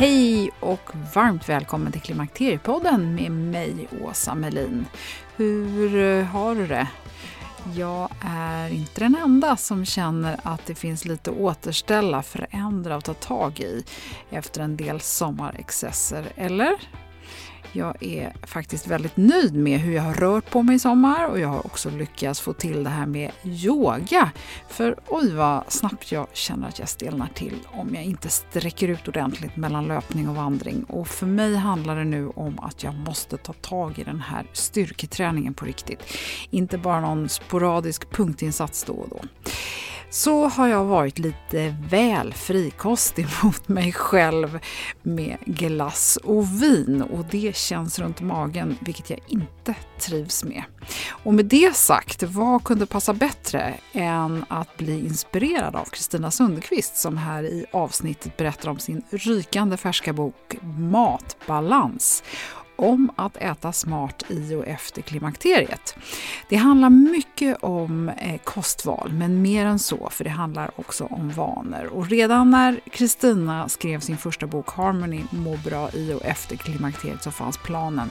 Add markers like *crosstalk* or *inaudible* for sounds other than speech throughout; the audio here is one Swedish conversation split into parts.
Hej och varmt välkommen till Klimakteriepodden med mig, Åsa Melin. Hur eh, har du det? Jag är inte den enda som känner att det finns lite att återställa, förändra och ta tag i efter en del sommarexcesser, eller? Jag är faktiskt väldigt nöjd med hur jag har rört på mig i sommar och jag har också lyckats få till det här med yoga. För oj vad snabbt jag känner att jag stelnar till om jag inte sträcker ut ordentligt mellan löpning och vandring. Och för mig handlar det nu om att jag måste ta tag i den här styrketräningen på riktigt. Inte bara någon sporadisk punktinsats då och då så har jag varit lite väl frikostig *laughs* mot mig själv med glass och vin och det känns runt magen, vilket jag inte trivs med. Och med det sagt, vad kunde passa bättre än att bli inspirerad av Kristina Sundqvist som här i avsnittet berättar om sin rykande färska bok Matbalans om att äta smart i och efter klimakteriet. Det handlar mycket om eh, kostval, men mer än så, för det handlar också om vanor. Och redan när Kristina skrev sin första bok Harmony, må bra i och efter klimakteriet, så fanns planen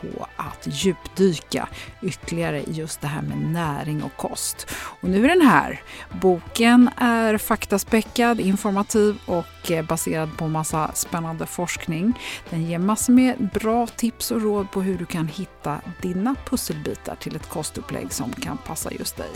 på att djupdyka ytterligare i just det här med näring och kost. Och nu är den här. Boken är faktaspäckad, informativ och eh, baserad på massa spännande forskning. Den ger massor med bra tips och råd på hur du kan hitta dina pusselbitar till ett kostupplägg som kan passa just dig.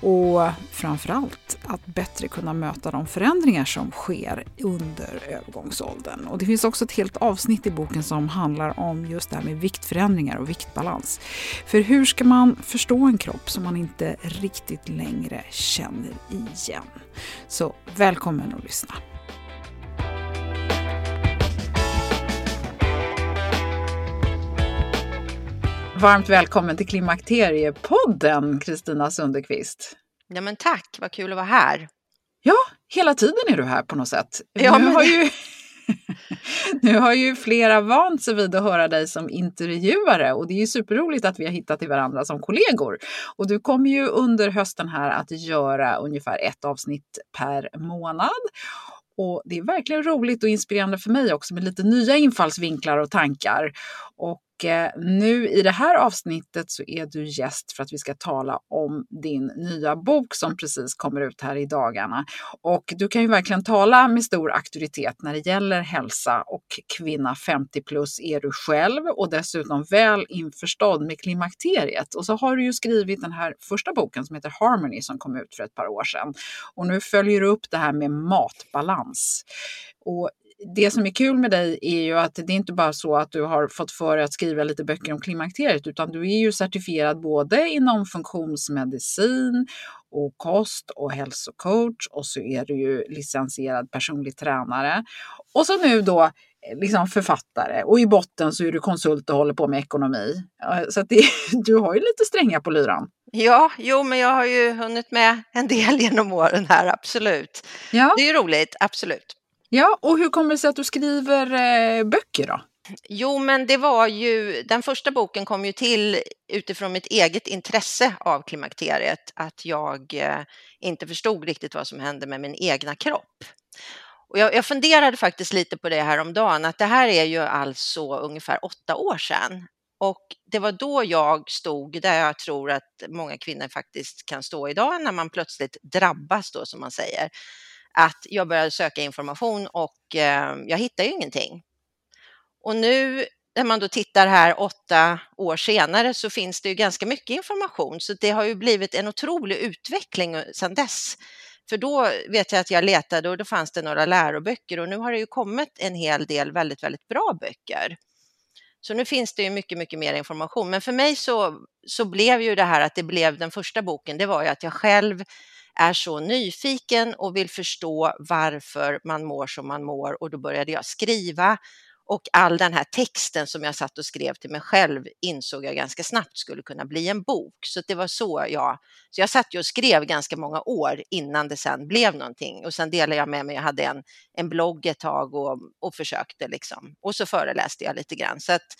Och framförallt att bättre kunna möta de förändringar som sker under övergångsåldern. Och det finns också ett helt avsnitt i boken som handlar om just det här med viktförändringar och viktbalans. För hur ska man förstå en kropp som man inte riktigt längre känner igen? Så välkommen att lyssna. Varmt välkommen till Klimakteriepodden, Kristina Sunderqvist. Ja, men tack, vad kul att vara här. Ja, hela tiden är du här på något sätt. Ja, nu, men... har ju, *laughs* nu har ju flera vant sig vid att höra dig som intervjuare och det är ju superroligt att vi har hittat till varandra som kollegor. Och du kommer ju under hösten här att göra ungefär ett avsnitt per månad. Och det är verkligen roligt och inspirerande för mig också med lite nya infallsvinklar och tankar. Och Eh, nu i det här avsnittet så är du gäst för att vi ska tala om din nya bok som precis kommer ut här i dagarna. Och du kan ju verkligen tala med stor auktoritet när det gäller hälsa och kvinna 50 plus är du själv och dessutom väl införstådd med klimakteriet. Och så har du ju skrivit den här första boken som heter Harmony som kom ut för ett par år sedan. Och nu följer du upp det här med matbalans. Och det som är kul med dig är ju att det är inte bara så att du har fått för dig att skriva lite böcker om klimakteriet, utan du är ju certifierad både inom funktionsmedicin och kost och hälsocoach och så är du ju licensierad personlig tränare. Och så nu då eh, liksom författare och i botten så är du konsult och håller på med ekonomi. Så det, du har ju lite strängar på lyran. Ja, jo, men jag har ju hunnit med en del genom åren här, absolut. Ja. Det är ju roligt, absolut. Ja, och hur kommer det sig att du skriver eh, böcker då? Jo, men det var ju, den första boken kom ju till utifrån mitt eget intresse av klimakteriet, att jag eh, inte förstod riktigt vad som hände med min egna kropp. Och jag, jag funderade faktiskt lite på det här om dagen att det här är ju alltså ungefär åtta år sedan. Och det var då jag stod där jag tror att många kvinnor faktiskt kan stå idag när man plötsligt drabbas då som man säger. Att jag började söka information och eh, jag hittade ju ingenting. Och nu när man då tittar här åtta år senare så finns det ju ganska mycket information så det har ju blivit en otrolig utveckling eh, sedan dess. För då vet jag att jag letade och då fanns det några läroböcker och nu har det ju kommit en hel del väldigt, väldigt bra böcker. Så nu finns det ju mycket, mycket mer information. Men för mig så, så blev ju det här att det blev den första boken, det var ju att jag själv är så nyfiken och vill förstå varför man mår som man mår och då började jag skriva och all den här texten som jag satt och skrev till mig själv insåg jag ganska snabbt skulle kunna bli en bok. Så det var så jag, så jag satt ju och skrev ganska många år innan det sen blev någonting. Och sen delade jag med mig, jag hade en, en blogg ett tag och, och försökte liksom. Och så föreläste jag lite grann. Så att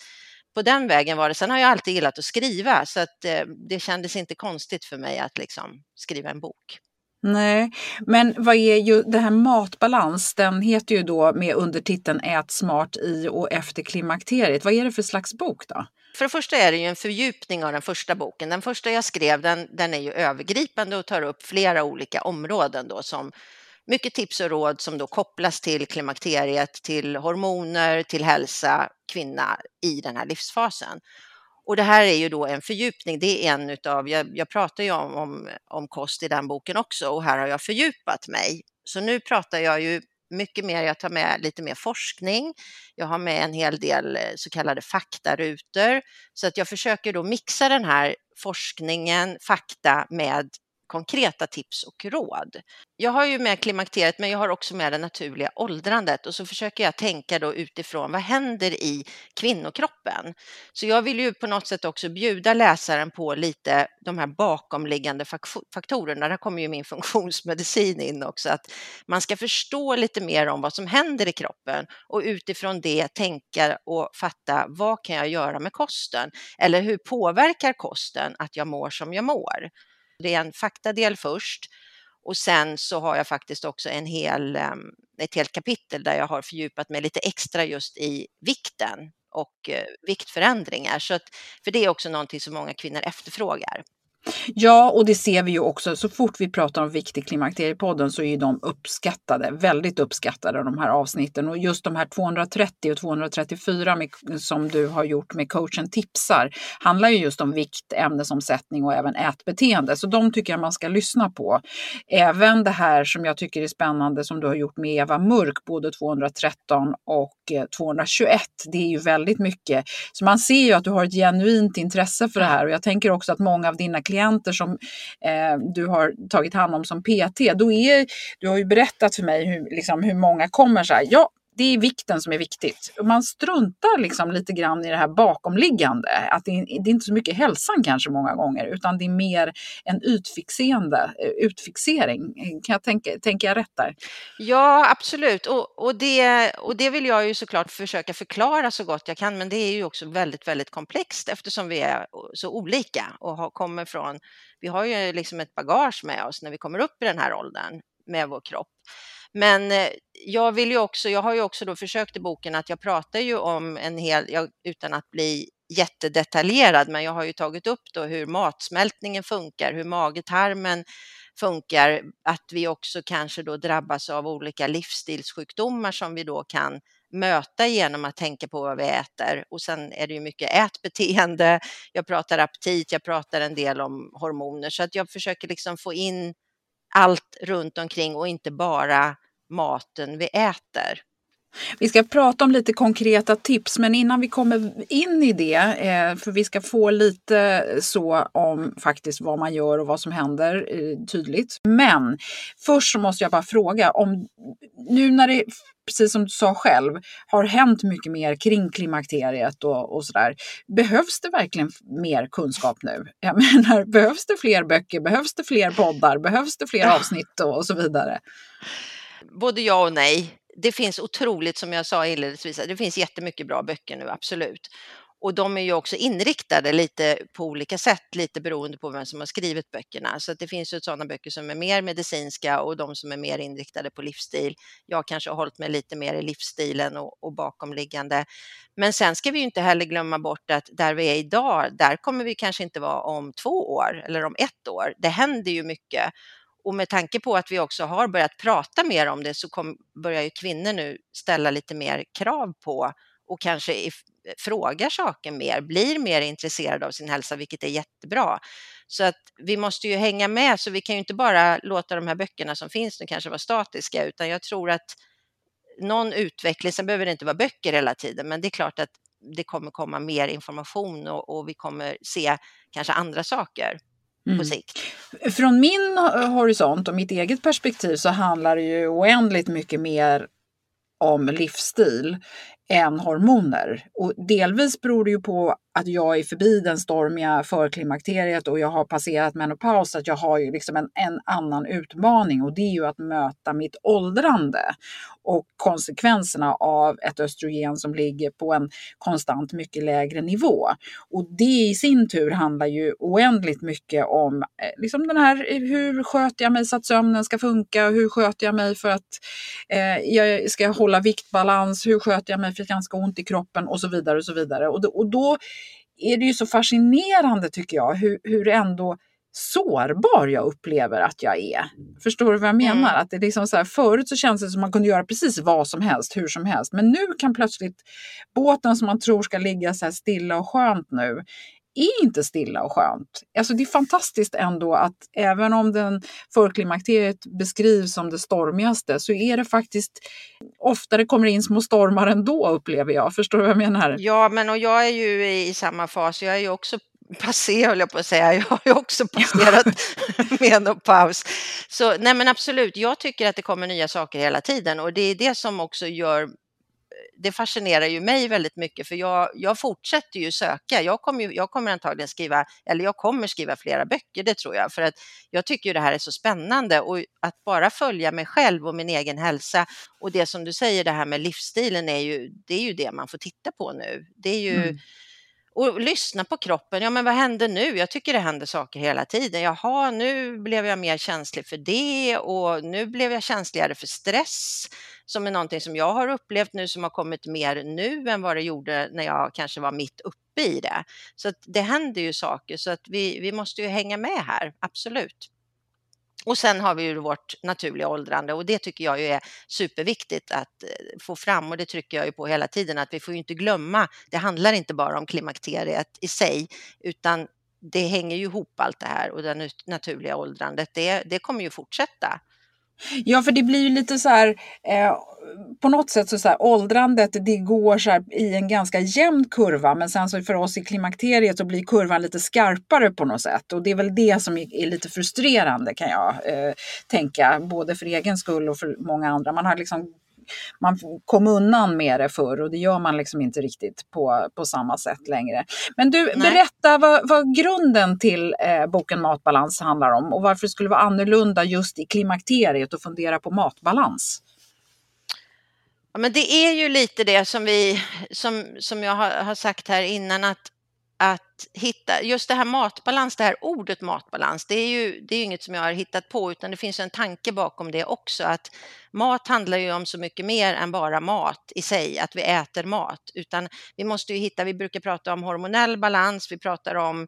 på den vägen var det. Sen har jag alltid gillat att skriva så att eh, det kändes inte konstigt för mig att liksom skriva en bok. Nej, men vad är ju det här matbalans? Den heter ju då med undertiteln Ät smart i och efter klimakteriet. Vad är det för slags bok då? För det första är det ju en fördjupning av den första boken. Den första jag skrev den, den är ju övergripande och tar upp flera olika områden då som mycket tips och råd som då kopplas till klimakteriet, till hormoner, till hälsa, kvinna i den här livsfasen. Och det här är ju då en fördjupning. Det är en utav, jag, jag pratar ju om, om, om kost i den boken också och här har jag fördjupat mig. Så nu pratar jag ju mycket mer, jag tar med lite mer forskning. Jag har med en hel del eh, så kallade faktarutor så att jag försöker då mixa den här forskningen, fakta med konkreta tips och råd. Jag har ju med klimakteriet men jag har också med det naturliga åldrandet och så försöker jag tänka då utifrån vad händer i kvinnokroppen? Så jag vill ju på något sätt också bjuda läsaren på lite de här bakomliggande faktorerna. Där kommer ju min *laughs* funktionsmedicin in också, att man ska förstå lite mer om vad som händer i kroppen och utifrån det tänka och fatta vad kan jag göra med kosten? Eller hur påverkar kosten att jag mår som jag mår? Det är en faktadel först och sen så har jag faktiskt också en hel, ehm, ett helt kapitel där jag har fördjupat mig lite extra just i vikten och eh, viktförändringar. Så att, för det är också någonting som många kvinnor efterfrågar. Ja, och det ser vi ju också. Så fort vi pratar om Viktig Klimakteriepodden så är de uppskattade, väldigt uppskattade de här avsnitten. Och just de här 230 och 234 med, som du har gjort med coachen tipsar handlar ju just om vikt, ämnesomsättning och även ätbeteende. Så de tycker jag man ska lyssna på. Även det här som jag tycker är spännande som du har gjort med Eva Mörk, både 213 och eh, 221. Det är ju väldigt mycket. Så man ser ju att du har ett genuint intresse för det här och jag tänker också att många av dina klienter som eh, du har tagit hand om som PT, då är, du har ju berättat för mig hur, liksom, hur många kommer så här, ja det är vikten som är viktigt. Man struntar liksom lite grann i det här bakomliggande. Att det, är, det är inte så mycket hälsan kanske många gånger utan det är mer en utfixerande, eh, utfixering. Kan jag tänka, tänker jag rätt där? Ja, absolut. Och, och, det, och det vill jag ju såklart försöka förklara så gott jag kan. Men det är ju också väldigt, väldigt komplext eftersom vi är så olika och har, kommer från, vi har ju liksom ett bagage med oss när vi kommer upp i den här åldern med vår kropp. Men eh, jag vill ju också, jag har ju också då försökt i boken att jag pratar ju om en hel, jag, utan att bli jättedetaljerad, men jag har ju tagit upp då hur matsmältningen funkar, hur magetarmen funkar, att vi också kanske då drabbas av olika livsstilssjukdomar som vi då kan möta genom att tänka på vad vi äter. Och sen är det ju mycket ätbeteende, jag pratar aptit, jag pratar en del om hormoner, så att jag försöker liksom få in allt runt omkring och inte bara maten vi äter. Vi ska prata om lite konkreta tips, men innan vi kommer in i det, eh, för vi ska få lite så om faktiskt vad man gör och vad som händer eh, tydligt. Men först så måste jag bara fråga om nu när det, precis som du sa själv, har hänt mycket mer kring klimakteriet och, och sådär. Behövs det verkligen mer kunskap nu? Jag *laughs* menar, behövs det fler böcker? Behövs det fler poddar? Behövs det fler avsnitt och, och så vidare? Både ja och nej. Det finns otroligt, som jag sa inledningsvis, det finns jättemycket bra böcker nu, absolut. Och de är ju också inriktade lite på olika sätt, lite beroende på vem som har skrivit böckerna. Så det finns ju sådana böcker som är mer medicinska och de som är mer inriktade på livsstil. Jag kanske har hållit mig lite mer i livsstilen och, och bakomliggande. Men sen ska vi ju inte heller glömma bort att där vi är idag, där kommer vi kanske inte vara om två år eller om ett år. Det händer ju mycket. Och med tanke på att vi också har börjat prata mer om det så kom, börjar ju kvinnor nu ställa lite mer krav på och kanske frågar saker mer, blir mer intresserade av sin hälsa, vilket är jättebra. Så att vi måste ju hänga med, så vi kan ju inte bara låta de här böckerna som finns nu kanske vara statiska, utan jag tror att någon utveckling, sen behöver det inte vara böcker hela tiden, men det är klart att det kommer komma mer information och, och vi kommer se kanske andra saker mm. på sikt. Från min horisont och mitt eget perspektiv så handlar det ju oändligt mycket mer om livsstil än hormoner. Och delvis beror det ju på att jag är förbi den stormiga förklimakteriet och jag har passerat menopaus, att jag har ju liksom en, en annan utmaning och det är ju att möta mitt åldrande och konsekvenserna av ett östrogen som ligger på en konstant mycket lägre nivå. Och det i sin tur handlar ju oändligt mycket om eh, liksom den här, eh, hur sköter jag mig så att sömnen ska funka? Hur sköter jag mig för att eh, jag ska hålla viktbalans? Hur sköter jag mig för att jag inte ska ont i kroppen? Och så vidare och så vidare. Och, då, och då är det ju så fascinerande tycker jag hur, hur ändå sårbar jag upplever att jag är. Förstår du vad jag menar? Mm. Att det liksom så här, förut så känns det som att man kunde göra precis vad som helst, hur som helst. Men nu kan plötsligt båten som man tror ska ligga så här stilla och skönt nu är inte stilla och skönt. Alltså det är fantastiskt ändå att även om den förklimakteriet beskrivs som det stormigaste så är det faktiskt ofta det kommer in små stormar ändå upplever jag. Förstår du vad jag menar? Ja, men och jag är ju i samma fas. Jag är ju också passé höll jag på att säga. Jag har ju också passerat *laughs* menopaus. Så nej men absolut, jag tycker att det kommer nya saker hela tiden och det är det som också gör det fascinerar ju mig väldigt mycket för jag, jag fortsätter ju söka. Jag kommer, ju, jag kommer antagligen skriva, eller jag kommer skriva flera böcker, det tror jag, för att jag tycker ju det här är så spännande och att bara följa mig själv och min egen hälsa och det som du säger, det här med livsstilen är ju, det är ju det man får titta på nu. Det är ju mm och lyssna på kroppen. Ja, men vad händer nu? Jag tycker det händer saker hela tiden. Jaha, nu blev jag mer känslig för det och nu blev jag känsligare för stress som är någonting som jag har upplevt nu som har kommit mer nu än vad det gjorde när jag kanske var mitt uppe i det. Så att det händer ju saker så att vi, vi måste ju hänga med här, absolut. Och sen har vi ju vårt naturliga åldrande och det tycker jag ju är superviktigt att eh, få fram och det trycker jag ju på hela tiden att vi får ju inte glömma. Det handlar inte bara om klimakteriet i sig utan det hänger ju ihop allt det här och det naturliga åldrandet. Det, det kommer ju fortsätta. Ja, för det blir ju lite så här, eh, på något sätt så, så här, åldrandet det går så här, i en ganska jämn kurva men sen så för oss i klimakteriet så blir kurvan lite skarpare på något sätt och det är väl det som är, är lite frustrerande kan jag eh, tänka, både för egen skull och för många andra. Man har liksom man kom undan med det förr och det gör man liksom inte riktigt på, på samma sätt längre. Men du, Nej. berätta vad, vad grunden till eh, boken Matbalans handlar om och varför det skulle vara annorlunda just i klimakteriet och fundera på matbalans. Ja, men det är ju lite det som vi, som, som jag har, har sagt här innan, att att hitta, just det här matbalans, det här ordet matbalans, det är ju det är inget som jag har hittat på utan det finns en tanke bakom det också att mat handlar ju om så mycket mer än bara mat i sig, att vi äter mat, utan vi måste ju hitta, vi brukar prata om hormonell balans, vi pratar om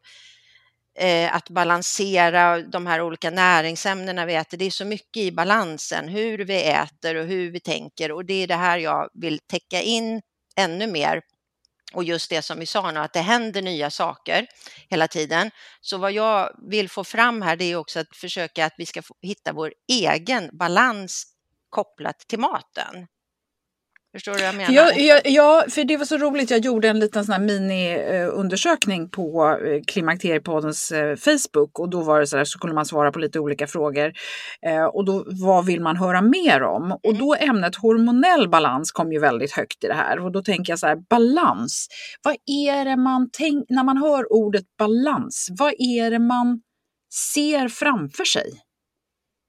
eh, att balansera de här olika näringsämnena vi äter. Det är så mycket i balansen, hur vi äter och hur vi tänker och det är det här jag vill täcka in ännu mer och just det som vi sa nu, att det händer nya saker hela tiden. Så vad jag vill få fram här, det är också att försöka att vi ska hitta vår egen balans kopplat till maten. Förstår du vad jag menar? Jag, jag, ja, för det var så roligt. Jag gjorde en liten sån här mini-undersökning på eh, Klimakteriepoddens eh, Facebook och då var det så där så kunde man svara på lite olika frågor. Eh, och då vad vill man höra mer om? Och Mm. då ämnet hormonell balans kom ju väldigt högt i det här och då tänker jag så här balans. Vad är det man tänker när man hör ordet balans? Vad är det man ser framför sig?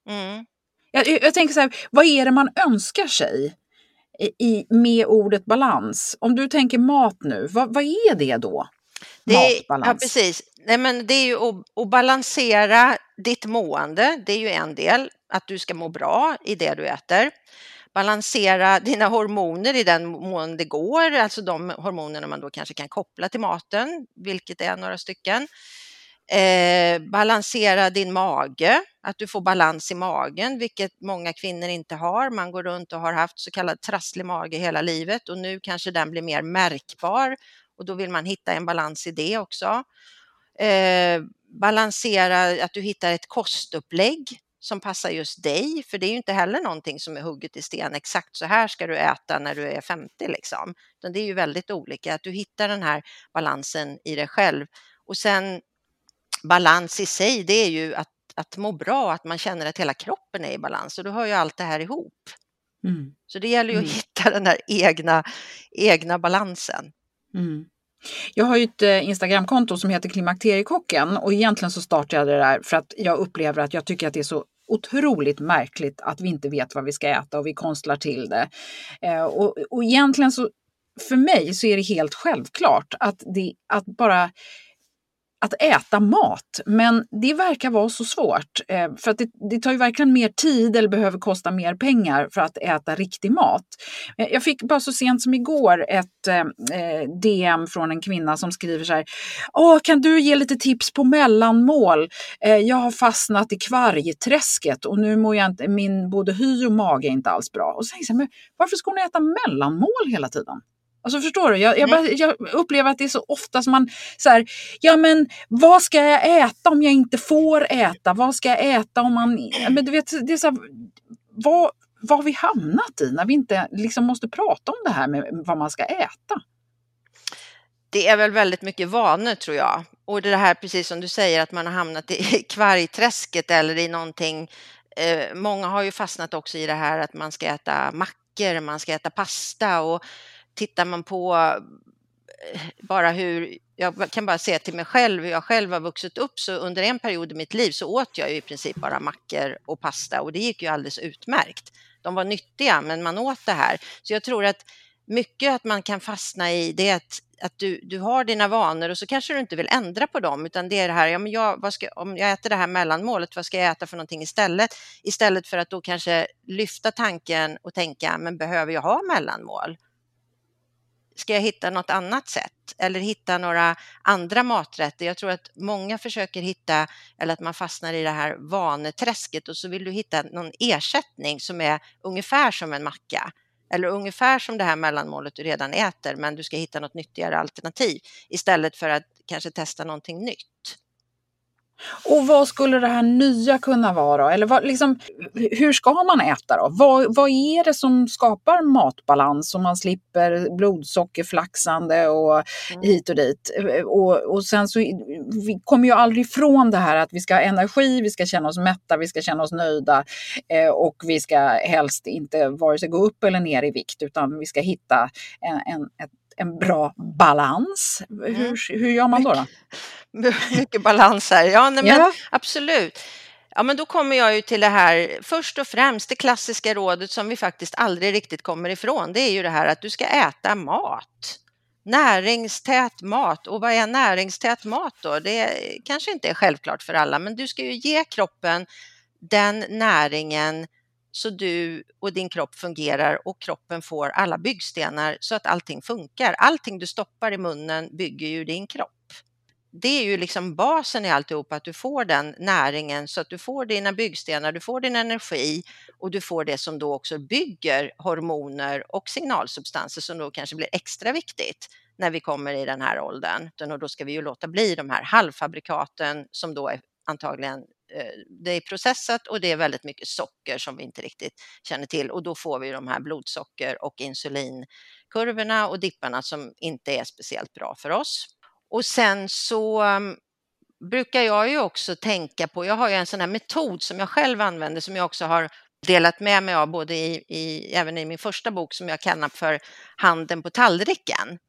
Mm. Jag, jag, jag tänker så här, vad är det man önskar sig i, med ordet balans? Om du tänker mat nu, vad, vad är det då? Det är, ja, precis. Nej, men det är ju att, att balansera ditt mående. Det är ju en del, att du ska må bra i det du äter. Balansera dina hormoner i den mån det går, alltså de hormonerna man då kanske kan koppla till maten, vilket är några stycken. Eh, balansera din mage, att du får balans i magen, vilket många kvinnor inte har. Man går runt och har haft så kallad trasslig mage hela livet och nu kanske den blir mer märkbar och då vill man hitta en balans i det också. Eh, balansera att du hittar ett kostupplägg som passar just dig, för det är ju inte heller någonting som är hugget i sten. Exakt så här ska du äta när du är 50 liksom. Utan det är ju väldigt olika, att du hittar den här balansen i dig själv. Och sen balans i sig, det är ju att, att må bra, att man känner att hela kroppen är i balans och då hör ju allt det här ihop. Mm. Så det gäller ju att Mm. hitta den här egna, egna balansen. Mm. Jag har ju ett eh, Instagramkonto som heter Klimakteriekocken och egentligen så startade jag det där för att jag upplever att jag tycker att det är så otroligt märkligt att vi inte vet vad vi ska äta och vi konstlar till det. Eh, och, och egentligen så för mig så är det helt självklart att, det, att bara att äta mat. Men det verkar vara så svårt. Eh, för att det, det tar ju verkligen mer tid eller behöver kosta mer pengar för att äta riktig mat. Eh, jag fick bara så sent som igår ett eh, eh DM från en kvinna som skriver så här. Åh, kan du ge lite tips på mellanmål? Eh, jag har fastnat i kvargträsket och nu mår jag inte, min både hy och mage är inte alls bra. Och så tänkte jag, men varför ska hon äta mellanmål hela tiden? Alltså förstår du? Jag, jag, bara, jag upplever att det är så ofta som man så här, ja men vad ska jag äta om jag inte får äta? Vad ska jag äta om man... Men du vet, det är så här, vad, vad har vi hamnat i när vi inte liksom måste prata om det här med vad man ska äta? Det är väl väldigt mycket vanor tror jag. Och det här precis som du säger att man har hamnat i *laughs* kvargträsket eller i någonting. Eh, många har ju fastnat också i det här att man ska äta mackor, man ska äta pasta och tittar man på eh, bara hur, jag kan bara se till mig själv, hur jag själv har vuxit upp, så under en period i mitt liv så åt jag ju i princip bara mackor och pasta och det gick ju alldeles utmärkt. De var nyttiga, men man åt det här. Så jag tror att mycket att man kan fastna i det är att, att du, du har dina vanor och så kanske du inte vill ändra på dem, utan det är det här, ja, men jag, vad ska, om jag äter det här mellanmålet, vad ska jag äta för någonting istället? Istället för att då kanske lyfta tanken och tänka, men behöver jag ha mellanmål? Ska jag hitta något annat sätt eller hitta några andra maträtter? Jag tror att många försöker hitta, eller att man fastnar i det här vaneträsket och så vill du hitta någon ersättning som är ungefär som en macka eller ungefär som det här mellanmålet du redan äter, men du ska hitta något nyttigare alternativ istället för att kanske testa någonting nytt. Och vad skulle det här nya kunna vara? då? Eller vad, liksom, hur ska man äta då? Vad, vad är det som skapar matbalans så man slipper blodsockerflaxande och Mm. hit och dit? Och, och sen så, vi kommer ju aldrig ifrån det här att vi ska ha energi, vi ska känna oss mätta, vi ska känna oss nöjda eh, och vi ska helst inte vare sig gå upp eller ner i vikt utan vi ska hitta en, en, ett, en bra balans. Hur, hur gör man då? då? *laughs* Mycket balans här. Ja, nej, men Ja. absolut. Ja, men då kommer jag ju till det här, först och främst det klassiska rådet som vi faktiskt aldrig riktigt kommer ifrån. Det är ju det här att du ska äta mat. Näringstät mat. Och vad är näringstät mat då? Det kanske inte är självklart för alla, men du ska ju ge kroppen den näringen så du och din kropp fungerar och kroppen får alla byggstenar så att allting funkar. Allting du stoppar i munnen bygger ju din kropp. Det är ju liksom basen i alltihop, att du får den näringen så att du får dina byggstenar, du får din energi och du får det som då också bygger hormoner och signalsubstanser som då kanske blir extra viktigt när vi kommer i den här åldern. Och då ska vi ju låta bli de här halvfabrikaten som då är antagligen Eh, det är processat och det är väldigt mycket socker som vi inte riktigt känner till och då får vi de här blodsocker och insulinkurvorna och dipparna som inte är speciellt bra för oss. Och sen så mm, brukar jag ju också tänka på, jag har ju en sån här metod som jag själv använder som jag också har delat med mig av både i, i, även i min första bok som jag kallar för Handen på tallriken.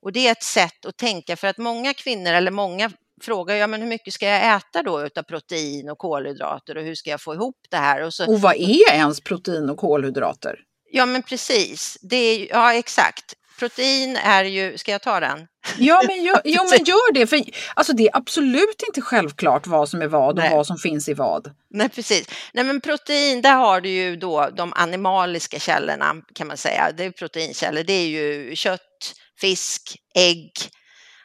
Och det är ett sätt att tänka för att många kvinnor eller många frågar ja, men hur mycket ska jag äta då utav protein och kolhydrater och hur ska jag få ihop det här? Och, så, och vad är ens protein och kolhydrater? Ja men precis, det är, ja exakt. Protein är ju, ska jag ta den? Ja men gör, *laughs* jo, men gör det, för alltså, det är absolut inte självklart vad som är vad och Nej. vad som finns i vad. Nej precis. Nej men protein, där har du ju då de animaliska källorna kan man säga. Det är proteinkällor, det är ju kött, fisk, ägg,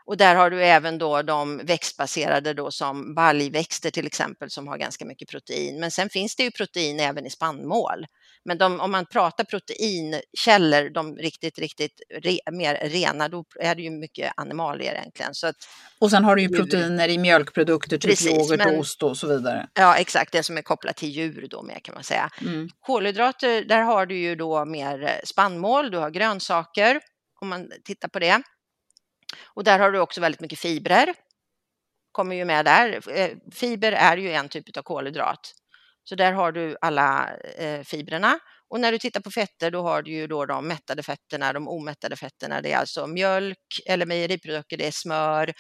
och där har du även då de växtbaserade då som baljväxter till exempel som har ganska mycket protein. Men sen finns det ju protein även i spannmål. Men de, om man pratar proteinkällor, de riktigt, riktigt re, mer rena, då är det ju mycket animalier egentligen. Så att, och sen har du ju proteiner i mjölkprodukter, typ precis, yoghurt, men, ost och så vidare. Ja, exakt, det som är kopplat till djur då mer kan man säga. Mm. Kolhydrater, där har du ju då mer spannmål, du har grönsaker, om man tittar på det. Och där har du också väldigt mycket fibrer. Kommer ju med där. Eh, fiber är ju en typ av kolhydrat. Så där har du alla eh, fibrerna. Och när du tittar på fetter då har du ju då de mättade fetterna, de omättade fetterna. Det är alltså mjölk eller mejeriprodukter, det är smör,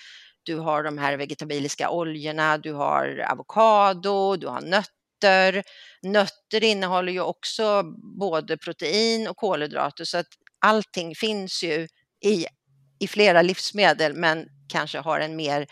du har de här vegetabiliska oljorna, du har avokado, du har nötter. Nötter innehåller ju också både protein och kolhydrater så att allting finns ju i i flera livsmedel men kanske har en mer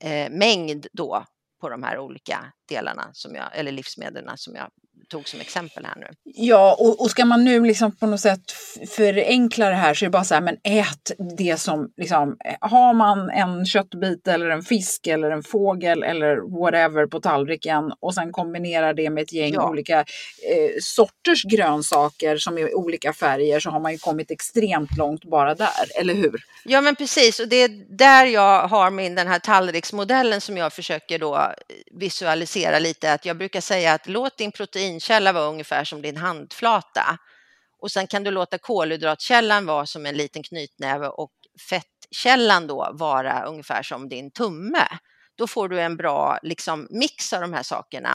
eh, mängd då på de här olika delarna som jag, eller livsmedlen som jag tog som exempel här nu. Ja, och, och ska man nu liksom på något sätt förenkla det här så är det bara så här, men ät det som, liksom, har man en köttbit eller en fisk eller en fågel eller whatever på tallriken och sen kombinera det med ett gäng ja. olika eh, sorters grönsaker som är olika färger så har man ju kommit extremt långt bara där, eller hur? Ja, men precis, och det är där jag har min den här tallriksmodellen som jag försöker då visualisera lite, att jag brukar säga att låt din proteinkälla vara ungefär som din handflata. Och sen kan du låta kolhydratkällan vara som en liten knytnäve och fettkällan då vara ungefär som din tumme. Då får du en bra liksom, mix av de här sakerna.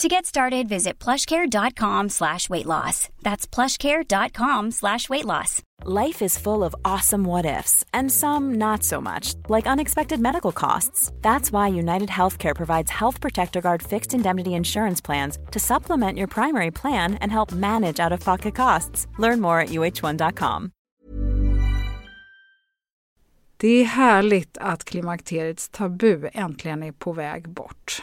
To get started, visit plushcare.com slash weight loss. That's plushcare.com slash weight loss. Life is full of awesome what ifs and some not so much, like unexpected medical costs. That's why United Healthcare provides Health Protector Guard fixed indemnity insurance plans to supplement your primary plan and help manage out-of-pocket costs. Learn more at uh1.com. Det är härligt att klimakteriets tabu äntligen är på väg bort.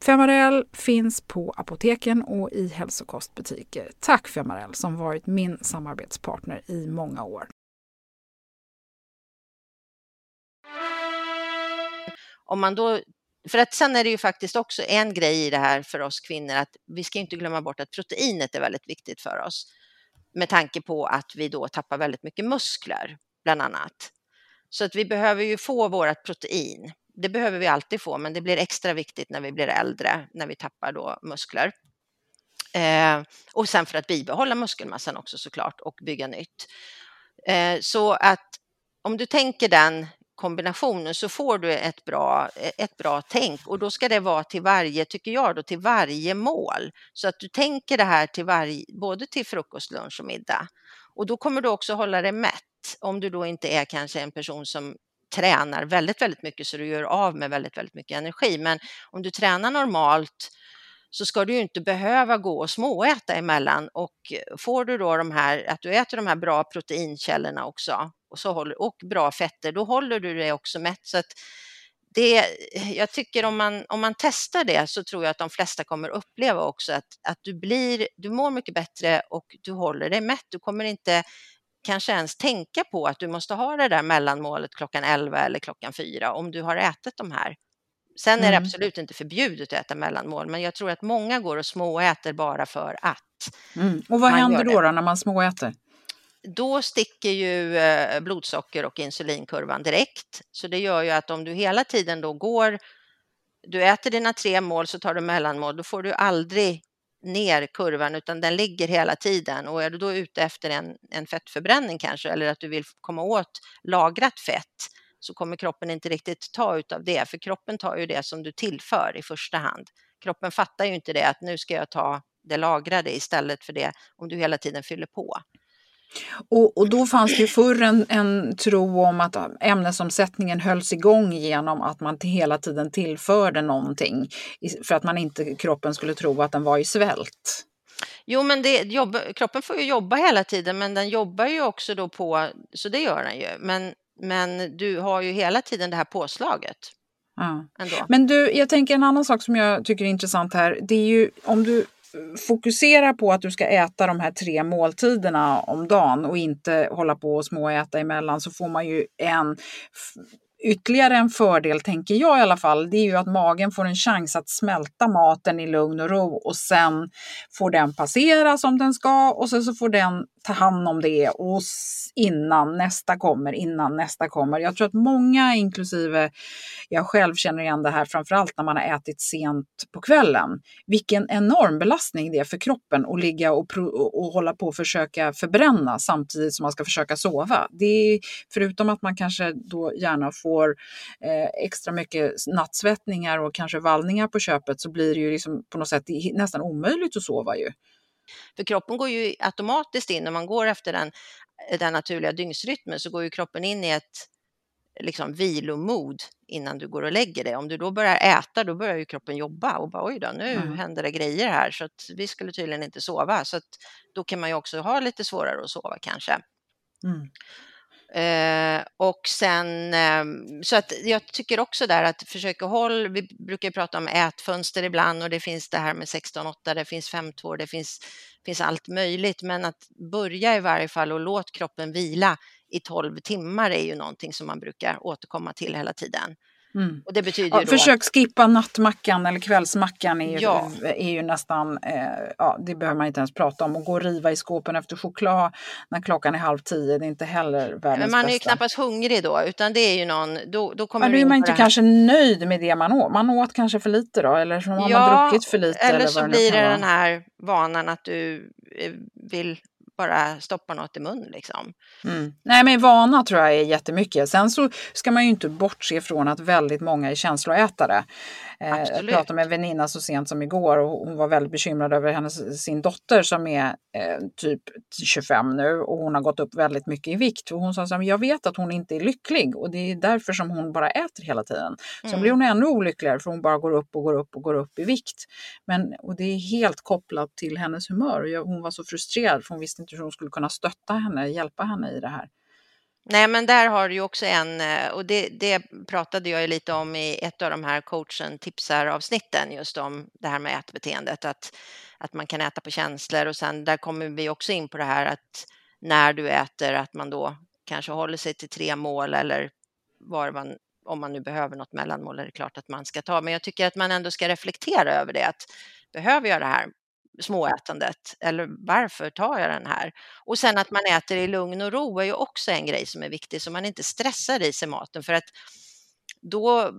Femarel finns på apoteken och i hälsokostbutiker. Tack Femarel som varit min samarbetspartner i många år. Om man då, för att sen är det ju faktiskt också en grej i det här för oss kvinnor att vi ska inte glömma bort att proteinet är väldigt viktigt för oss med tanke på att vi då tappar väldigt mycket muskler bland annat. Så att vi behöver ju få vårt protein det behöver vi alltid få, men det blir extra viktigt när vi blir äldre, när vi tappar då muskler. Eh, och sen för att bibehålla muskelmassan också såklart och bygga nytt. Eh, så att om du tänker den kombinationen så får du ett bra, ett bra tänk och då ska det vara till varje, tycker jag, då, till varje mål. Så att du tänker det här till varje, både till frukost, lunch och middag. Och då kommer du också hålla dig mätt om du då inte är kanske en person som tränar väldigt, väldigt mycket så du gör av med väldigt, väldigt mycket energi. Men om du tränar normalt så ska du ju inte behöva gå och småäta emellan och eh, får du då de här, att du äter de här bra proteinkällorna också och, så håller, och bra fetter, då håller du dig också mätt. Så att det, eh, jag tycker om man, om man testar det så tror jag att de flesta kommer uppleva också att, att du, blir, du mår mycket bättre och du håller dig mätt. Du kommer inte kanske ens tänka på att du måste ha det där mellanmålet klockan 11 eller klockan 4 om du har ätit de här. Sen är det mm. absolut inte förbjudet att äta mellanmål, men jag tror att många går och småäter bara för att. Mm. Och vad händer då, då när man småäter? Då sticker ju eh, blodsocker och insulinkurvan direkt. Så det gör ju att om du hela tiden då går, du äter dina tre mål så tar du mellanmål, då får du aldrig ner kurvan utan den ligger hela tiden och är du då ute efter en, en fettförbränning kanske eller att du vill komma åt lagrat fett så kommer kroppen inte riktigt ta utav det, för kroppen tar ju det som du tillför i första hand. Kroppen fattar ju inte det att nu ska jag ta det lagrade istället för det om du hela tiden fyller på. Och, och då fanns det ju förr en, en tro om att ämnesomsättningen hölls igång genom att man hela tiden tillförde någonting för att man inte kroppen skulle tro att den var i svält. Jo, men det, jobb, kroppen får ju jobba hela tiden, men den jobbar ju också då på, så det gör den ju. Men men du har ju hela tiden det här påslaget. Ja. Men du, jag tänker en annan sak som jag tycker är intressant här. Det är ju om du fokusera på att du ska äta de här tre måltiderna om dagen och inte hålla på och småäta emellan så får man ju en ytterligare en fördel, tänker jag i alla fall, det är ju att magen får en chans att smälta maten i lugn och ro och sen får den passera som den ska och sen så får den ta hand om det och innan nästa kommer, innan nästa kommer. Jag tror att många, inklusive jag själv, känner igen det här framförallt när man har ätit sent på kvällen. Vilken enorm belastning det är för kroppen att ligga och, och hålla på och försöka förbränna samtidigt som man ska försöka sova. Det är, förutom att man kanske då gärna får eh, extra mycket nattsvettningar och kanske vallningar på köpet så blir det ju liksom på något sätt nästan omöjligt att sova ju. För kroppen går ju automatiskt in, när man går efter den, den naturliga dygnsrytmen, så går ju kroppen in i ett liksom vilomod innan du går och lägger dig. Om du då börjar äta, då börjar ju kroppen jobba och bara oj då, nu mm. händer det grejer här så att vi skulle tydligen inte sova. Så att då kan man ju också ha lite svårare att sova kanske. Mm. Eh, och sen, eh, så att jag tycker också där att försöka håll, vi brukar prata om ätfönster ibland och det finns det här med 16-8, det finns 5-2, det finns, finns allt möjligt, men att börja i varje fall och låt kroppen vila i 12 timmar är ju någonting som man brukar återkomma till hela tiden. Mm. Och det betyder ja. Försök skippa nattmackan eller kvällsmackan är, ja. är ju nästan, eh, ja det behöver man inte ens prata om. Och gå och riva i skåpen efter choklad när klockan är halv tio, det är inte heller världens bästa. Men man är ju knappast hungrig då, utan det är ju någon, då, då kommer Men då är man inte kanske nöjd med det man åt. Man åt kanske för lite då, eller så har ja, man druckit för lite. Eller, eller så blir det den här vanan att du eh, vill bara stoppa något i munnen. Liksom. Mm. Nej men vana tror jag är jättemycket. Sen så ska man ju inte bortse från att väldigt många är känsloätare. Eh, jag pratade med en väninna så sent som igår och hon var väldigt bekymrad över hennes, sin dotter som är eh, typ 25 nu och hon har gått upp väldigt mycket i vikt. Och hon sa att jag vet att hon inte är lycklig och det är därför som hon bara äter hela tiden. Sen mm. blir hon ännu olyckligare för hon bara går upp och går upp och går upp i vikt. Men, och det är helt kopplat till hennes humör. Och jag, hon var så frustrerad för hon visste inte hur hon skulle kunna stötta henne, hjälpa henne i det här. Nej, men där har du ju också en, eh, och det, det pratade jag lite om i ett av de här coachen tipsar avsnitten, just om det här med ätbeteendet, att, att man kan äta på känslor och sen där kommer vi också in på det här att när du äter, att man då kanske håller sig till tre mål eller var man, om man nu behöver något mellanmål är det klart att man ska ta, men jag tycker att man ändå ska reflektera över det, att behöver jag det här småätandet eller varför tar jag den här? Och sen att man äter i lugn och ro är ju också en grej som är viktig så man inte stressar i sig maten för att då,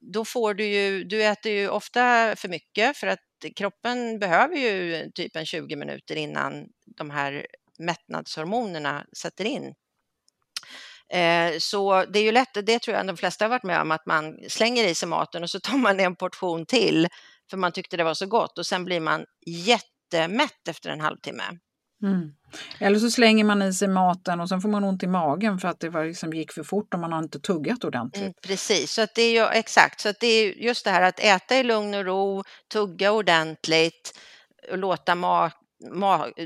då får du ju, du äter ju ofta för mycket för att kroppen behöver ju typ en 20 minuter innan de här mättnadshormonerna sätter in. Eh, så det är ju lätt, det tror jag de flesta har varit med om, att man slänger i sig maten och så tar man en portion till för man tyckte det var så gott och sen blir man jättemätt efter en halvtimme. Mm. Eller så slänger man i sig maten och sen får man ont i magen för att det var liksom gick för fort och man har inte tuggat ordentligt. Mm, precis, så att det är ju exakt så att det är just det här att äta i lugn och ro, tugga ordentligt och låta mat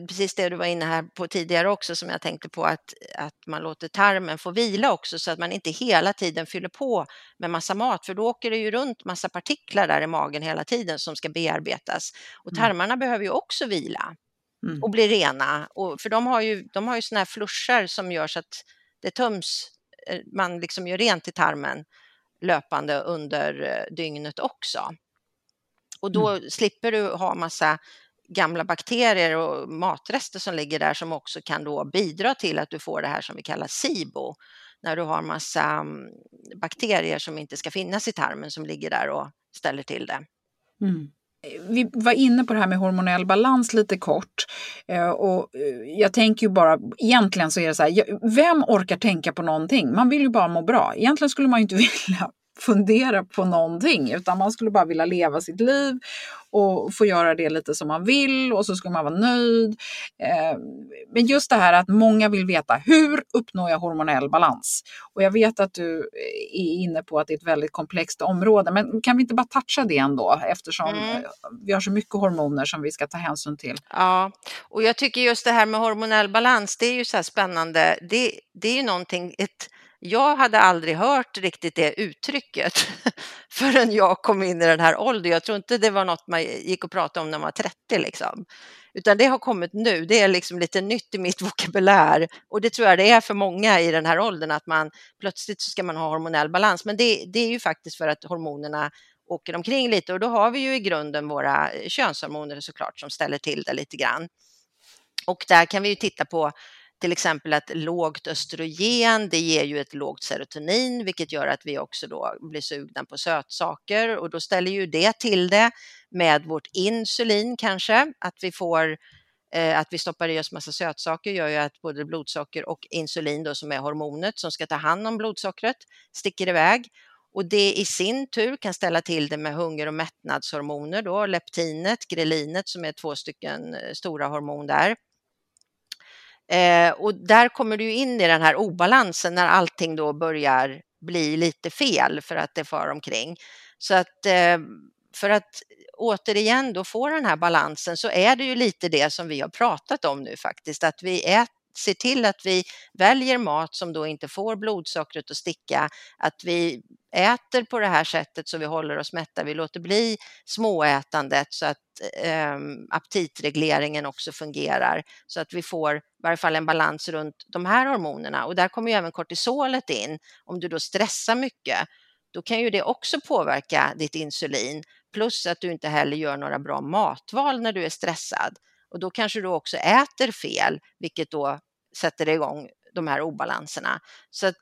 precis det du var inne här på tidigare också som jag tänkte på att, att man låter tarmen få vila också så att man inte hela tiden fyller på med massa mat för då åker det ju runt massa partiklar där i magen hela tiden som ska bearbetas och mm. tarmarna mm. behöver ju också vila mm. och bli rena och, för de har ju, de har ju såna här flushar som gör så att det töms, eh, man liksom gör rent i tarmen löpande under eh, dygnet också. Och då mm. slipper du ha massa gamla bakterier och matrester som ligger där som också kan då bidra till att du får det här som vi kallar SIBO, när du har massa mm, bakterier som inte ska finnas i tarmen som ligger där och ställer till det. Mm. Vi var inne på det här med hormonell balans lite kort. Eh, och eh, jag tänker ju bara, egentligen så är det så här, vem orkar tänka på någonting? Man vill ju bara må bra. Egentligen skulle man ju inte *laughs* vilja fundera på någonting utan man skulle bara vilja leva sitt liv och få göra det lite som man vill och så skulle man vara nöjd. Eh, men just det här att många vill veta hur uppnår jag hormonell balans? Och jag vet att du är inne på att det är ett väldigt komplext område, men kan vi inte bara toucha det ändå eftersom mm. vi har så mycket hormoner som vi ska ta hänsyn till? Ja, och jag tycker just det här med hormonell balans, det är ju så spännande. Det, det är ju någonting, ett jag hade aldrig hört riktigt det uttrycket *laughs* förrän jag kom in i den här åldern. Jag tror inte det var något man gick och pratade om när man var 30 liksom. Utan det har kommit nu, det är liksom lite nytt i mitt *laughs* vokabulär och det tror jag det är för många i den här åldern att man plötsligt så ska man ha hormonell balans. Men det, det är ju faktiskt för att hormonerna åker omkring lite och då har vi ju i grunden våra eh, könshormoner såklart som ställer till det lite grann. Och där kan vi ju titta på till exempel att lågt östrogen, det ger ju ett lågt serotonin, vilket gör att vi också då blir sugna på sötsaker. Och då ställer ju det till det med vårt insulin kanske, att vi får eh, att vi stoppar i oss massa sötsaker gör ju att både blodsocker och insulin då som är hormonet som ska ta hand om blodsockret sticker iväg. Och det i sin tur kan ställa till det med hunger och mättnadshormoner då, leptinet, grelinet som är två stycken eh, stora hormon där. Eh, och där kommer du in i den här obalansen när allting då börjar bli lite fel för att det far omkring. Så att eh, för att återigen då få den här balansen så är det ju lite det som vi har pratat om nu faktiskt, att vi äter Se till att vi väljer mat som då inte får blodsockret att sticka, att vi äter på det här sättet så vi håller oss mätta. Vi låter bli småätandet så att eh, aptitregleringen också fungerar så att vi får i varje fall en balans runt de här hormonerna. Och där kommer ju även kortisolet in. Om du då stressar mycket, då kan ju det också påverka ditt insulin. Plus att du inte heller gör några bra matval när du är stressad. Och då kanske du också äter fel, vilket då sätter igång de här obalanserna. Så att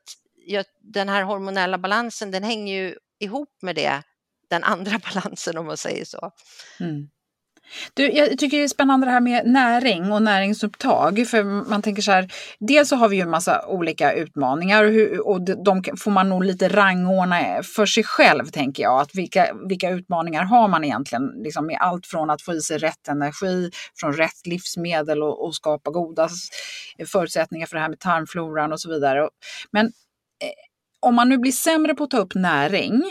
ja, den här hormonella balansen, den hänger ju ihop med det, den andra *laughs* balansen om man säger så. Mm. Du, jag tycker det är spännande det här med näring och näringsupptag. För man tänker så här, dels så har vi ju en massa olika utmaningar och, hur, och de får man nog lite rangordna eh, för sig själv tänker jag. Att vilka, vilka utmaningar har man egentligen? Liksom med allt från att få i sig rätt energi, från rätt livsmedel och, och skapa goda förutsättningar för det här med tarmfloran och så vidare. Men eh, om man nu blir sämre på att ta upp näring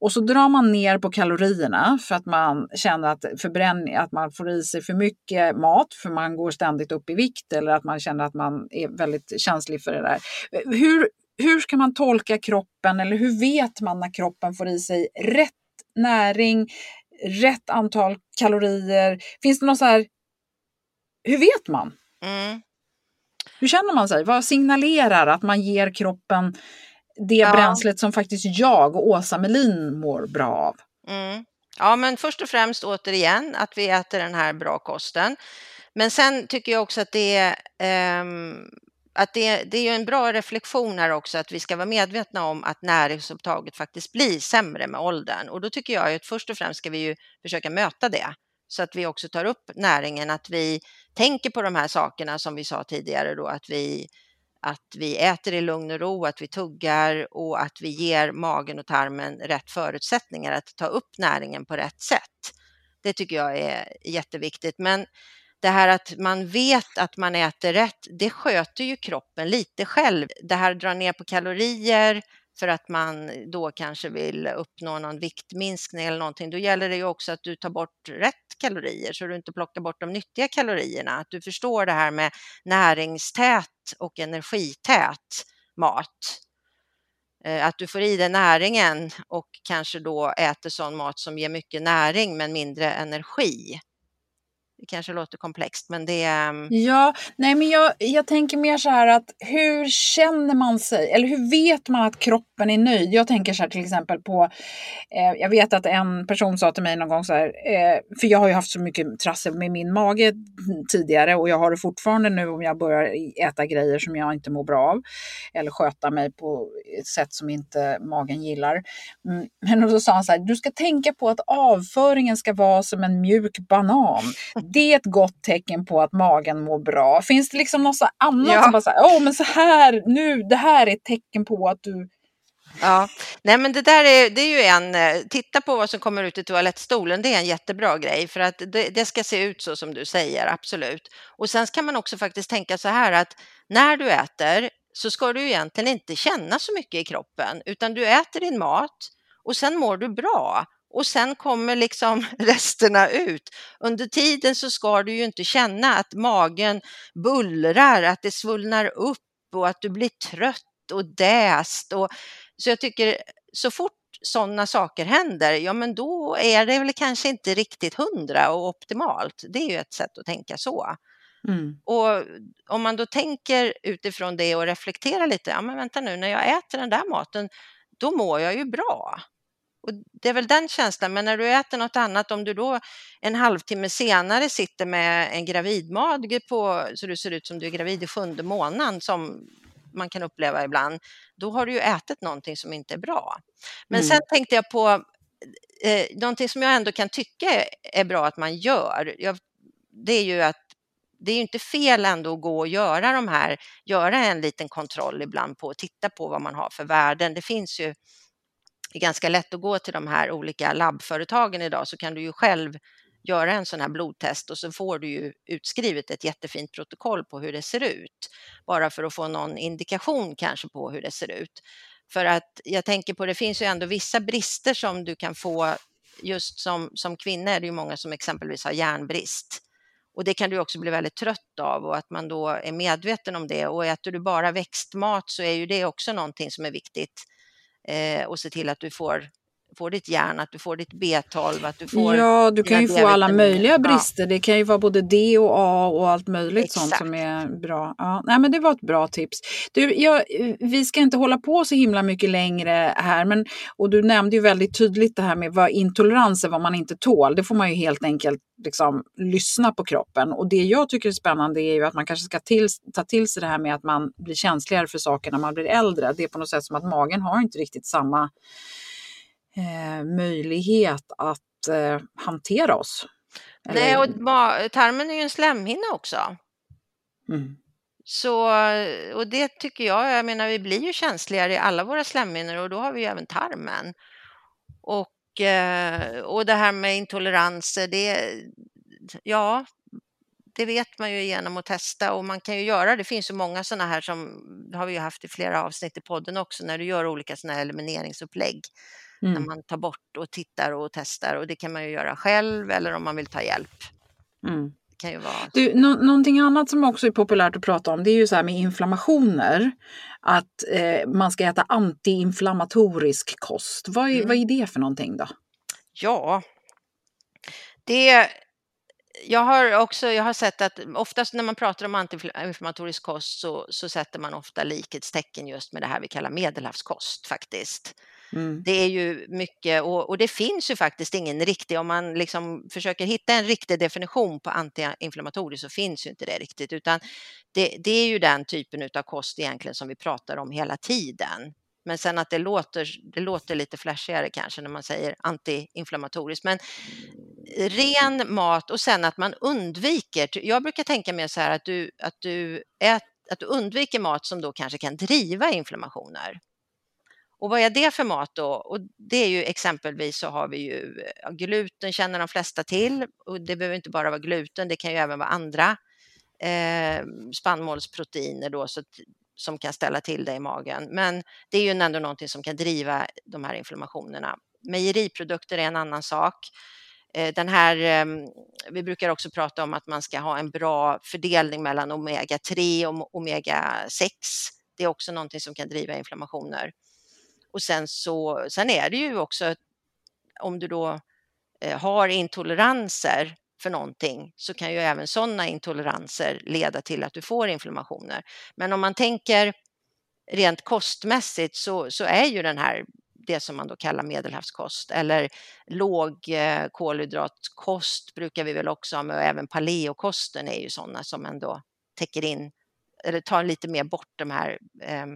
och så drar man ner på kalorierna för att man känner att, förbränning, att man får i sig för mycket mat för man går ständigt upp i vikt eller att man känner att man är väldigt känslig för det där. Hur, hur ska man tolka kroppen eller hur vet man när kroppen får i sig rätt näring, rätt antal kalorier? Finns det något så här, hur vet man? Mm. Hur känner man sig? Vad signalerar att man ger kroppen det ja. bränslet som faktiskt jag och Åsa Melin mår bra av. Mm. Ja, men först och främst återigen att vi äter den här bra kosten. Men sen tycker jag också att det är eh, att det, det är ju en bra reflektion här också att vi ska vara medvetna om att näringsupptaget faktiskt blir sämre med åldern och då tycker jag att först och främst ska vi ju försöka möta det så att vi också tar upp näringen, att vi tänker på de här sakerna som vi sa tidigare då, att vi, att vi äter i lugn och ro, att vi tuggar och att vi ger magen och tarmen rätt förutsättningar att ta upp näringen på rätt sätt. Det tycker jag är jätteviktigt. Men det här att man vet att man äter rätt, det sköter ju kroppen lite själv. Det här drar ner på kalorier för att man då kanske vill uppnå någon viktminskning eller någonting. Då gäller det ju också att du tar bort rätt kalorier så du inte plockar bort de nyttiga kalorierna. Att du förstår det här med näringstät och energität mat. Eh, att du får i dig näringen och kanske då äter sån mat som ger mycket näring men mindre energi. Det kanske låter komplext men det är... Ehm ja, nej men jag, jag tänker mer så här att hur känner man sig eller hur vet man att kroppen är nöjd? Jag tänker så här till exempel på, eh, jag vet att en person sa till mig någon gång så här, eh, för jag har ju haft så mycket trassel med min mage tidigare och jag har det fortfarande nu om jag börjar äta grejer som jag inte mår bra av eller sköta mig på ett sätt som inte magen gillar. Mm, *laughs* men då sa han så här, du ska tänka på att avföringen ska vara som en mjuk banan det är ett gott tecken på att magen mår bra. Finns det liksom något annat ja. som bara så här, oh, men så här, nu, det här är ett tecken på att du Ja, nej men det där är, det är ju en, eh, titta på vad som kommer ut i toalettstolen, det är en jättebra grej för att det, det, ska se ut så som du säger, absolut. Och sen kan man också faktiskt tänka så här att när du äter så ska du egentligen inte känna så mycket i kroppen utan du äter din mat och sen mår du bra och sen kommer liksom *laughs* resterna ut. Under tiden så ska du ju inte känna att magen bullrar, att det svullnar upp och att du blir trött och däst. Och, så jag tycker så fort sådana saker händer, ja men då är det väl kanske inte riktigt hundra och optimalt. Det är ju ett sätt att tänka så. Mm. Och om man då tänker utifrån det och reflekterar lite, ja men vänta nu, när jag äter den där maten, då mår jag ju bra. Och det är väl den känslan, men när du äter något annat, om du då en halvtimme senare sitter med en gravidmage på, så du ser ut som du är gravid i sjunde månaden, som man kan uppleva ibland, då har du ju ätit någonting som inte är bra. Men mm. sen tänkte jag på eh, någonting som jag ändå kan tycka är bra att man gör. Jag, det är ju att det är inte fel ändå att gå och göra de här, göra en liten kontroll ibland på och titta på vad man har för värden. Det finns ju det är ganska lätt att gå till de här olika labbföretagen idag så kan du ju själv göra en sån här blodtest och så får du ju utskrivet ett jättefint protokoll på hur det ser ut. Bara för att få någon indikation kanske på hur det ser ut. För att jag tänker på, det finns ju ändå vissa brister som du kan få just som, som kvinna är det ju många som exempelvis har järnbrist. Och det kan du också bli väldigt trött av och att man då är medveten om det. Och äter du bara växtmat så är ju det också någonting som är viktigt Eh, och se till att du får får ditt järn, att du får ditt B12, att du får... Ja, du kan ju få alla möjliga brister. Ja. Det kan ju vara både D och A och allt möjligt Exakt. sånt som är bra. Ja, nej, men det var ett bra tips. Du, jag, vi ska inte hålla på så himla mycket längre här, men, och du nämnde ju väldigt tydligt det här med vad intolerans är, vad man inte tål. Det får man ju helt enkelt liksom, lyssna på kroppen. Och det jag tycker är spännande är ju att man kanske ska till, ta till sig det här med att man blir känsligare för saker när man blir äldre. Det är på något sätt som att magen har inte riktigt samma eh, möjlighet att eh, hantera oss. Nej, och tarmen är ju en slemhinna också. Mm. Så, och det tycker jag, jag menar vi blir ju känsligare i alla våra slemhinnor och då har vi ju även tarmen. Och, eh, och det här med intoleranser, det, ja, det vet man ju genom att testa och man kan ju göra, det finns ju många sådana här som har vi ju haft i flera avsnitt i podden också, när du gör olika sådana här elimineringsupplägg mm. när man tar bort och tittar och testar och det kan man ju göra själv eller om man vill ta hjälp. Mm. kan ju vara... Du, no någonting annat som också är populärt att prata om det är ju så här med inflammationer. Att eh, man ska äta antiinflammatorisk kost. Vad är, mm. vad är det för någonting då? Ja, det jag har också jag har sett att oftast när man pratar om antiinflammatorisk kost så, så sätter man ofta likhetstecken just med det här vi kallar medelhavskost faktiskt. Mm. Det är ju mycket och, och, det finns ju faktiskt ingen riktig, om man liksom försöker hitta en riktig definition på antiinflammatoriskt så finns ju inte det riktigt, utan det, det är ju den typen av kost egentligen som vi pratar om hela tiden. Men sen att det låter, det låter lite flashigare kanske när man säger antiinflammatoriskt. Men ren mat och sen att man undviker, jag brukar tänka mig så här att du, att du, ät, att du undviker mat som då kanske kan driva inflammationer. Och vad är det för mat då? Och det är ju exempelvis så har vi ju gluten känner de flesta till och det behöver inte bara vara gluten, det kan ju även vara andra eh, spannmålsproteiner då, så som kan ställa till det i magen. Men det är ju ändå någonting som kan driva de här inflammationerna. Mejeriprodukter är en annan sak. Eh, den här, ehm, vi brukar också prata om att man ska ha en bra fördelning mellan omega-3 och omega-6. Det är också någonting som kan driva inflammationer. Och sen, så, sen är det ju också om du då eh, har intoleranser för någonting så kan ju även sådana intoleranser leda till att du får inflammationer. Men om man tänker rent kostmässigt så, så är ju den här det som man då kallar medelhavskost eller låg eh, kolhydratkost brukar vi väl också ha med och även paleokosten är ju sådana som ändå täcker in eller tar lite mer bort de här eh,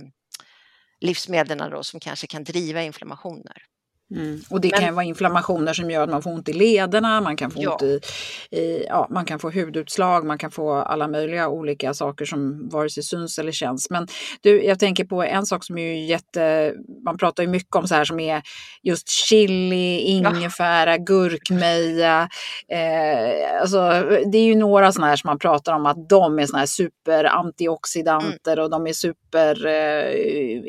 livsmedlen då som kanske kan driva inflammationer. Mm. Och det Men, kan vara inflammationer som gör att man får ont i lederna, man kan få ja. ont i, i, ja, man kan få hudutslag, man kan få alla möjliga olika saker som vare sig syns eller känns. Men du, jag tänker på en sak som är jätte, man pratar ju mycket om så här som är just chili, ingefära, ja. gurkmeja. Eh, alltså, det är ju några sådana här som man pratar om att de är sådana här super antioxidanter mm. och de är super eh,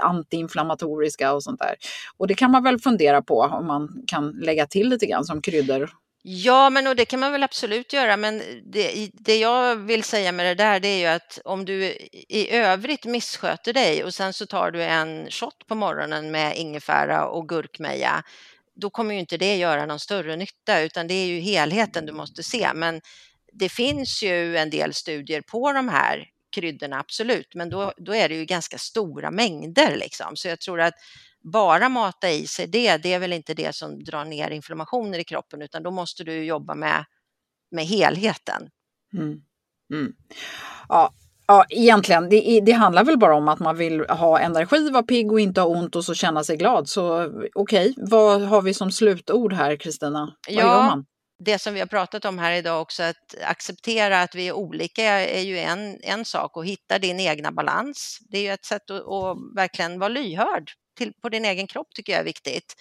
antiinflammatoriska och sånt där. Och det kan man väl fundera fundera på om man kan lägga till lite grann som kryddor. Ja, men och det kan man väl absolut göra. Men det, det jag vill säga med det där, det är ju att om du i övrigt missköter dig och sen så tar du en shot på morgonen med ingefära och gurkmeja, då kommer ju inte det göra någon större nytta, utan det är ju helheten du måste se. Men det finns ju en del studier på de här kryddorna, absolut, men då, då är det ju ganska stora mängder liksom. Så jag tror att bara mata i sig det, det är väl inte det som drar ner inflammationer i kroppen utan då måste du jobba med, med helheten. Mm. Mm. Ja, Ja, egentligen, det, det, handlar väl bara om att man vill ha energi, vara pigg och inte ha ont och så känna sig glad. Så okej, okay. vad har vi som slutord här Kristina? Vad ja, gör man? Det som vi har pratat om här idag också, att acceptera att vi är olika är ju en, en sak och hitta din egna balans. Det är ju ett sätt att, att verkligen vara lyhörd till, på din egen kropp tycker jag är viktigt.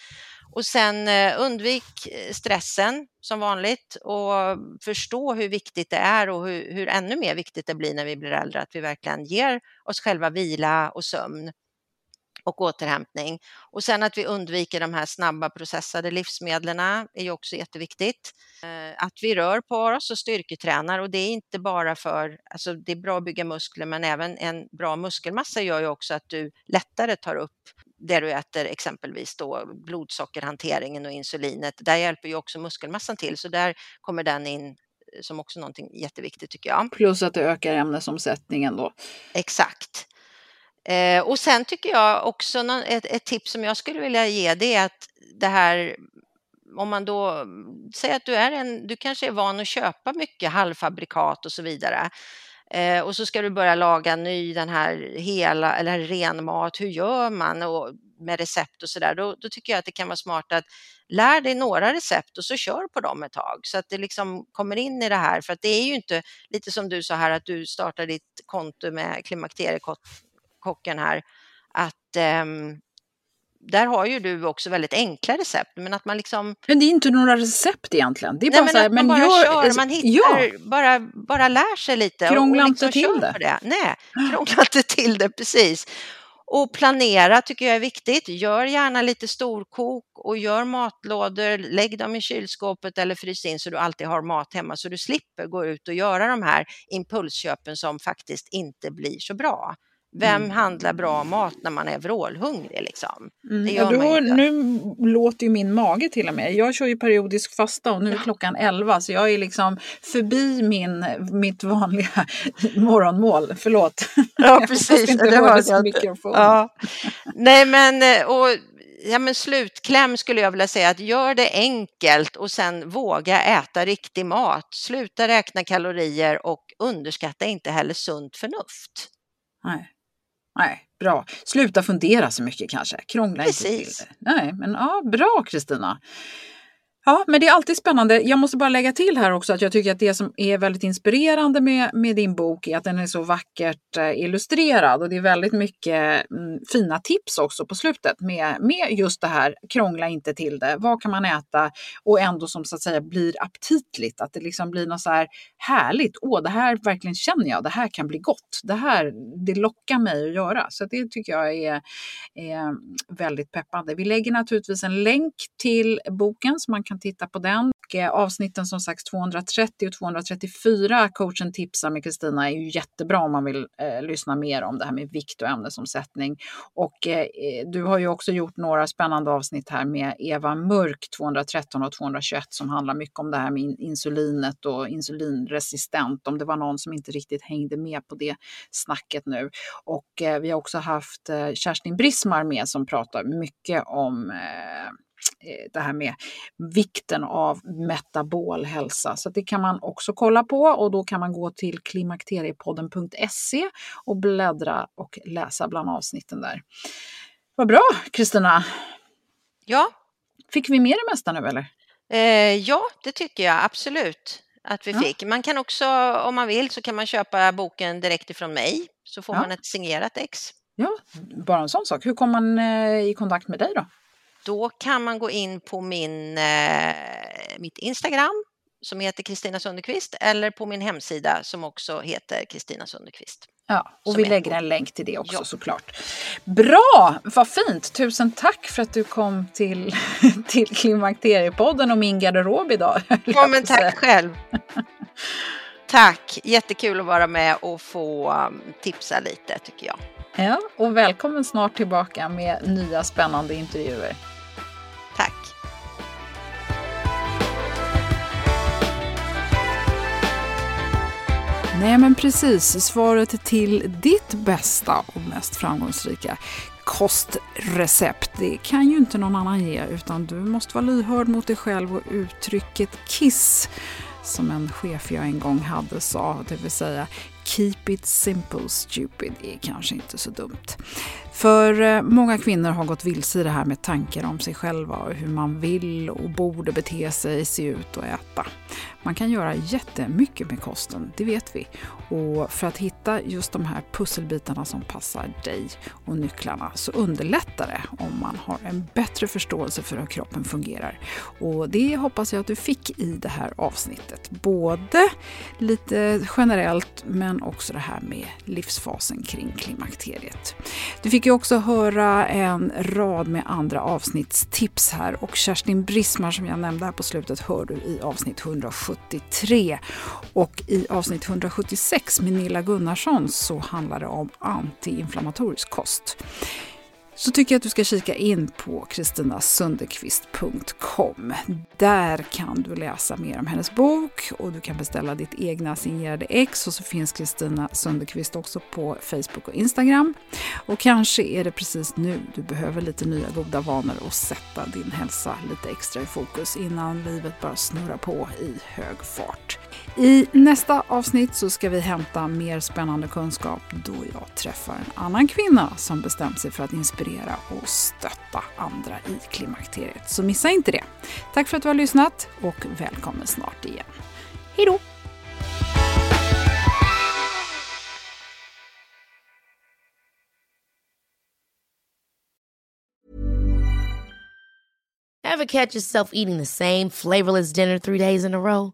Och sen eh, undvik eh, stressen som vanligt och förstå hur viktigt det är och hur, hur, ännu mer viktigt det blir när vi blir äldre, att vi verkligen ger oss själva vila och sömn och återhämtning. Och sen att vi undviker de här snabba processade livsmedlen är ju också jätteviktigt. Eh, att vi rör på oss och styrketränar och det är inte bara för, alltså det är bra att bygga muskler men även en bra muskelmassa gör ju också att du lättare tar upp det du äter, exempelvis då blodsockerhanteringen och insulinet. Där hjälper ju också muskelmassan till så där kommer den in eh, som också någonting jätteviktigt tycker jag. Plus att det ökar ämnesomsättningen då. Exakt. Eh, och sen tycker jag också ett, ett, tips som jag skulle vilja ge det är att det här om man då säger att du är en, du kanske är van att köpa mycket halvfabrikat och så vidare eh, och så ska du börja laga ny den här hela eller ren mat. Hur gör man och med recept och så där? Då, då, tycker jag att det kan vara smart att lär dig några recept och så kör på dem ett tag så att det liksom kommer in i det här. För att det är ju inte lite som du sa här att du startar ditt konto med klimakteriekocken här, att um, där har ju du också väldigt enkla recept. Men att man liksom... Men det är inte några recept egentligen. Det är Nej, bara men så här, man bara gör, kör, man hittar, ja. bara, bara lär sig lite. Krångla inte liksom till det. det. Nej, krångla inte till det, precis. Och planera tycker jag är viktigt. Gör gärna lite storkok och gör matlådor. Lägg dem i kylskåpet eller frys in så du alltid har mat hemma så du slipper gå ut och göra de här impulsköpen som faktiskt inte blir så bra. Vem mm. handlar bra mat när man är vrålhungrig? Liksom? Mm. Ja, har, nu låter ju min mage till och med. Jag kör ju periodisk fasta och nu är klockan 11 så jag är liksom förbi min, mitt vanliga *laughs* morgonmål. Förlåt. Ja, *laughs* precis. jag det hörde jag mikrofon. Ja. Nej, men och ja, men slutkläm skulle jag vilja säga att gör det enkelt och sen våga äta riktig mat. Sluta räkna kalorier och underskatta inte heller sunt förnuft. Nej. Nej, bra. Sluta fundera så mycket kanske. Krångla Precis. inte till det. Nej, men ja, bra Kristina. Ja, men det är alltid spännande. Jag måste bara lägga till här också att jag tycker att det som är väldigt inspirerande med, med din bok är att den är så vackert eh, illustrerad och det är väldigt mycket mm, fina tips också på slutet med, med just det här krångla inte till det. Vad kan man äta och ändå som så att säga blir aptitligt? Att det liksom blir något så här härligt. Åh, det här verkligen känner jag. Det här kan bli gott. Det här, det lockar mig att göra. Så det tycker jag är, är väldigt peppande. Vi lägger naturligtvis en länk till boken som man kan titta på den. Och eh, avsnitten som sagt 230 och 234, coachen tipsar med Kristina, är ju jättebra om man vill eh, lyssna mer om det här med vikt och ämnesomsättning. Och eh, eh du har ju också gjort några spännande avsnitt här med Eva Mörk 213 och 221 som handlar mycket om det här med insulinet och insulinresistent, om det var någon som inte riktigt hängde med på det snacket nu. Och eh, vi har också haft eh, Kerstin Brismar med som pratar mycket om eh, det här med vikten av metabolhälsa. Så det kan man också kolla på och då kan man gå till klimakteriepodden.se och bläddra och läsa bland avsnitten där. Vad bra Kristina! Ja. Fick vi med det mesta nu eller? Eh, ja, det tycker jag absolut att vi Ja. fick. Man kan också, om man vill, så kan man köpa boken direkt ifrån mig så får Ja. man ett signerat ex. Ja, bara en sån sak. Hur kommer man eh, i kontakt med dig då? Då kan man gå in på min, eh, mitt Instagram som heter Kristina Sunderqvist eller på min hemsida som också heter Kristina Sunderqvist. Ja, och vi lägger på- en länk till det också Ja. såklart. Bra, vad fint! Tusen tack för att du kom till, *laughs* till Klimakteriepodden och min garderob idag. *laughs* Ja, men tack själv. *laughs* Tack, jättekul att vara med och få um, tipsa lite tycker jag. Ja, och välkommen snart tillbaka med nya spännande intervjuer. Nej men precis, svaret till ditt bästa och mest framgångsrika kostrecept, det kan ju inte någon annan ge utan du måste vara lyhörd mot dig själv och uttrycket KISS som en chef jag en gång hade sa, det vill säga Keep it simple stupid är kanske inte så dumt. För eh, många kvinnor har gått vilse i det här med tankar om sig själva och hur man vill och borde bete sig, se ut och äta. Man kan göra jättemycket med kosten, det vet vi. Och för att hitta just de här pusselbitarna som passar dig och nycklarna så underlättar det om man har en bättre förståelse för hur kroppen fungerar. Och det hoppas jag att du fick i det här avsnittet. Både lite generellt men också det här med livsfasen kring klimakteriet. Du fick fick ju också höra en rad med andra avsnittstips här och Kerstin Brismar som jag nämnde här på slutet hör du i avsnitt 173. Och i avsnitt 176 med Nilla Gunnarsson så handlar det om antiinflammatorisk kost så tycker jag att du ska kika in på kristinasunderqvist.com. Där kan du läsa mer om hennes bok och du kan beställa ditt egna signerade ex och så finns Kristina Sunderqvist också på Facebook och Instagram. Och kanske är det precis nu du behöver lite nya goda vanor och sätta din hälsa lite extra i fokus innan livet bara snurrar på i hög fart. I nästa avsnitt så ska vi hämta mer spännande kunskap då jag träffar en annan kvinna som bestämt sig för att inspirera och stötta andra i klimakteriet. Så missa inte det. Tack för att du har lyssnat och välkommen snart igen. Hej då! Have catch yourself eating the same flavorless dinner three days in a row?